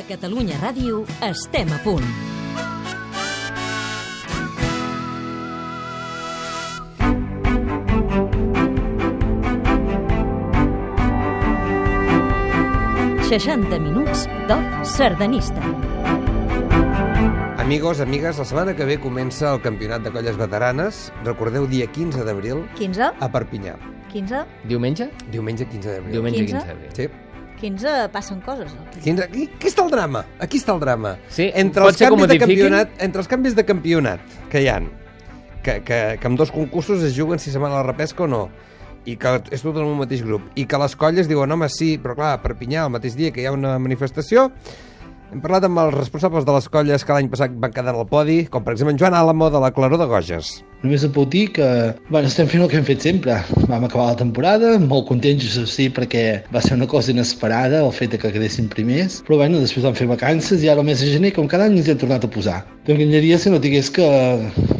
A Catalunya Ràdio estem a punt. Seixanta minuts top sardanista. Amigos, amigues, la setmana que ve comença el Campionat de Colles Veteranes. Recordeu, dia 15 d'abril, 15? a Perpinyà. 15? Diumenge? Diumenge 15 d'abril. Diumenge 15? 15 d'abril. Sí. 15 passen coses. no? 15, aquí, aquí està el drama, aquí està el drama. Sí, entre els canvis de campionat, entre els canvis de campionat que hi han, que, que, que amb dos concursos es juguen si se'n van a la repesca o no, i que és tot en un mateix grup, i que les colles diuen, home, sí, però clar, a Perpinyà, el mateix dia que hi ha una manifestació, hem parlat amb els responsables de les colles que l'any passat van quedar al podi, com per exemple en Joan Álamo de la Claró de Goges. Només et puc dir que bueno, estem fent el que hem fet sempre. Vam acabar la temporada, molt contents, sí, perquè va ser una cosa inesperada el fet que quedessin primers, però bueno, després vam fer vacances i ara el mes de gener, com cada any, ens hem tornat a posar. T'enganyaria si no digués que,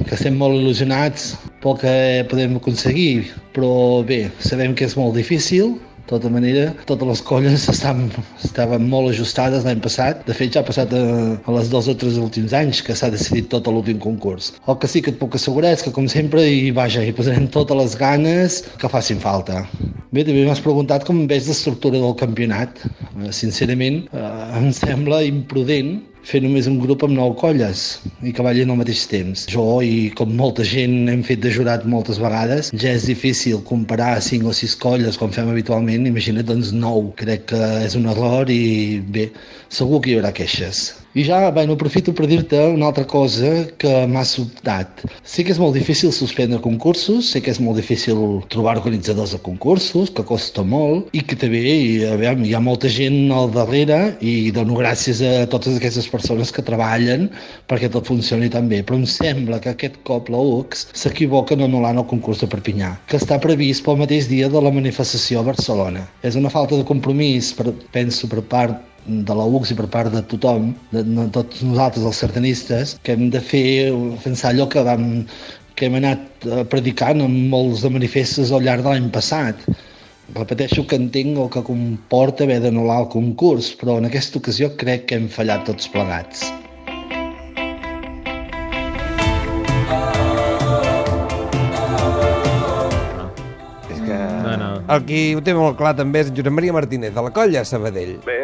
que estem molt il·lusionats pel que podem aconseguir, però bé, sabem que és molt difícil, de tota manera, totes les colles estan, estaven molt ajustades l'any passat. De fet, ja ha passat a, a les dos o tres últims anys que s'ha decidit tot a l'últim concurs. El que sí que et puc assegurar és que, com sempre, hi, vaja, hi posarem totes les ganes que facin falta. Bé, també m'has preguntat com veig l'estructura del campionat. Eh, Sincerament, eh, em sembla imprudent fer només un grup amb nou colles i que ballin al mateix temps. Jo i com molta gent hem fet de jurat moltes vegades, ja és difícil comparar cinc o sis colles com fem habitualment, imagina't doncs nou. Crec que és un error i bé, segur que hi haurà queixes. I ja, bueno, aprofito per dir-te una altra cosa que m'ha sobtat. Sé que és molt difícil suspendre concursos, sé que és molt difícil trobar organitzadors de concursos, que costa molt, i que també a veure, hi ha molta gent al darrere i dono gràcies a totes aquestes persones que treballen perquè tot funcioni tan bé. Però em sembla que aquest cop la UCS s'equivoca en anul·lant el concurs de Perpinyà, que està previst pel mateix dia de la manifestació a Barcelona. És una falta de compromís, per, penso, per part de la UCS i per part de tothom, de, de tots nosaltres els sardanistes, que hem de fer pensar allò que vam que hem anat eh, predicant en molts de manifestes al llarg de l'any passat. Repeteixo que entenc el que comporta haver d'anul·lar el concurs, però en aquesta ocasió crec que hem fallat tots plegats. És que No, no. el qui ho té molt clar també és Josep Maria Martínez, de la colla Sabadell. Bé,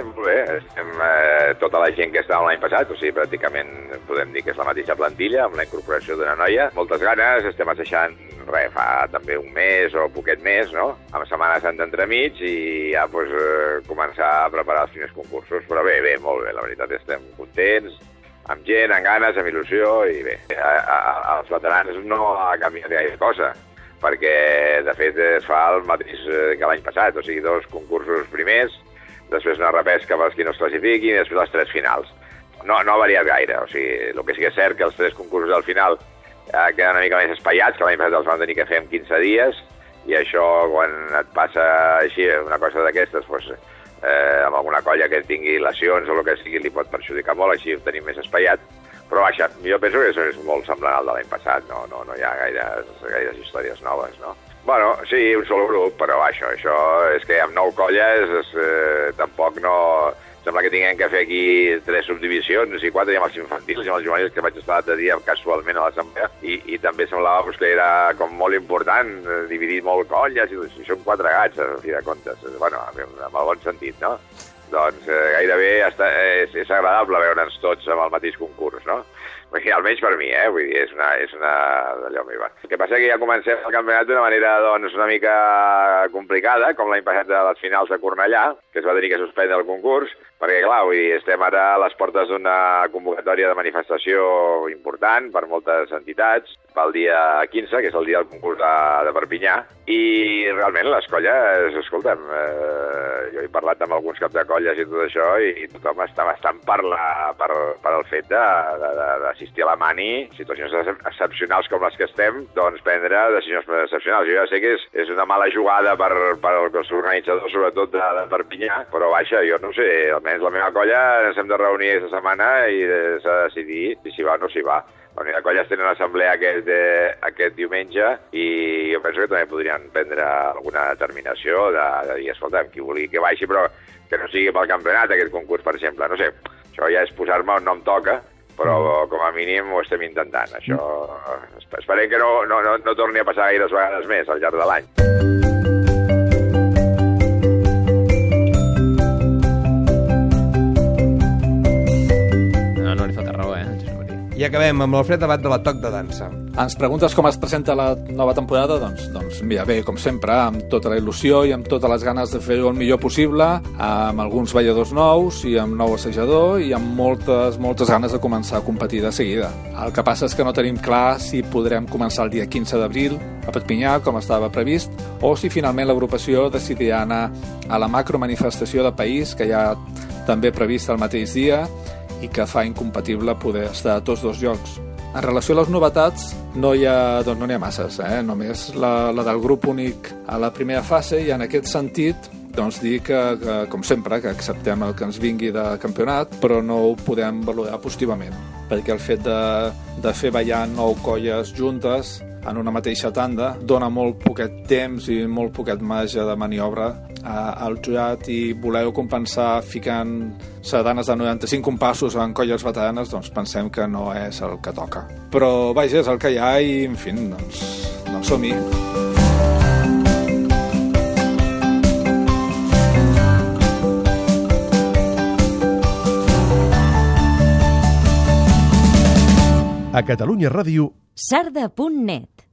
eh, tota la gent que estava l'any passat, o sigui, pràcticament podem dir que és la mateixa plantilla, amb la incorporació d'una noia. Moltes ganes, estem assajant, res, fa també un mes o poquet més, no? Amb Setmana Santa entremig i ja pues, eh, començar a preparar els primers concursos. Però bé, bé, molt bé, la veritat estem contents, amb gent, amb ganes, amb il·lusió i bé. A, a, als veterans no ha canviat gaire cosa perquè de fet es fa el mateix eh, que l'any passat, o sigui, dos concursos primers, després una repesca pels qui no es classifiquin i després les tres finals. No, no ha variat gaire, o sigui, el que sí que és cert que els tres concursos al final eh, queden una mica més espaiats, que l'any passat els vam tenir que fer en 15 dies, i això, quan et passa així una cosa d'aquestes, doncs, eh, amb alguna colla que tingui lesions o el que sigui, li pot perjudicar molt, així ho tenim més espaiat, però vaja, jo penso que això és molt semblant al de l'any passat, no, no, no hi ha gaires, gaires històries noves, no? Bueno, sí, un sol grup, però això, això és que amb nou colles és, eh, tampoc no... Sembla que tinguem que fer aquí tres subdivisions i quatre, i amb els infantils i amb els juvenils, que vaig estar l'altre dia casualment a l'assemblea, i, i també semblava pues, que era com molt important eh, dividir molt colles, i, i són quatre gats, a fi de comptes. Bueno, amb el bon sentit, no? doncs eh, gairebé està, és, és agradable veure'ns tots amb el mateix concurs, no? Perquè, almenys per mi, eh? Vull dir, és una, és una d'allò meva. El que passa que ja comencem el campionat d'una manera, doncs, una mica complicada, com l'any passat de les finals de Cornellà, que es va tenir que suspendre el concurs, perquè, clar, vull dir, estem ara a les portes d'una convocatòria de manifestació important per moltes entitats, pel dia 15, que és el dia del concurs de, de Perpinyà, i realment les colles, escolta'm, eh, jo he parlat amb alguns caps de colles i tot això, i, i tothom està bastant per, la, per, per el fet de- de- de- d'assistir a la mani, situacions excep- excepcionals com les que estem, doncs prendre decisions excepcionals. Jo ja sé que és, és una mala jugada per, per els organitzadors, sobretot de, de Perpinyà, però vaja, jo no sé, almenys la meva colla ens hem de reunir aquesta setmana i s'ha de decidir si s'hi va o no s'hi va. La Unió de Colles tenen assemblea aquest, eh, aquest diumenge i jo penso que també podrien prendre alguna determinació de, de dir, escolta, qui vulgui que baixi, però que no sigui pel campionat aquest concurs, per exemple. No sé, Això ja és posar-me on no em toca, però com a mínim ho estem intentant. Això esp- esperem que no, no, no, no torni a passar gaires vegades més al llarg de l'any. Acabem amb l'Alfred Abat de la Toc de Dansa. Ens preguntes com es presenta la nova temporada? Doncs, doncs mira, bé, com sempre, amb tota la il·lusió i amb totes les ganes de fer-ho el millor possible, amb alguns balladors nous i amb nou assajador i amb moltes, moltes ganes de començar a competir de seguida. El que passa és que no tenim clar si podrem començar el dia 15 d'abril a Perpinyà, com estava previst, o si finalment l'agrupació decidirà anar a la macromanifestació de país, que ja també prevista el mateix dia, i que fa incompatible poder estar a tots dos llocs. En relació a les novetats, no hi ha, doncs no n'hi ha masses, eh? només la, la del grup únic a la primera fase i en aquest sentit doncs dir que, que, com sempre, que acceptem el que ens vingui de campionat, però no ho podem valorar positivament, perquè el fet de, de fer ballar nou colles juntes en una mateixa tanda dona molt poquet temps i molt poquet marge de maniobra al jurat i voler compensar ficant sardanes de 95 compassos en colles veteranes, doncs pensem que no és el que toca. Però, vaja, és el que hi ha i, en fi, doncs, doncs som-hi. A Catalunya Ràdio sarda.net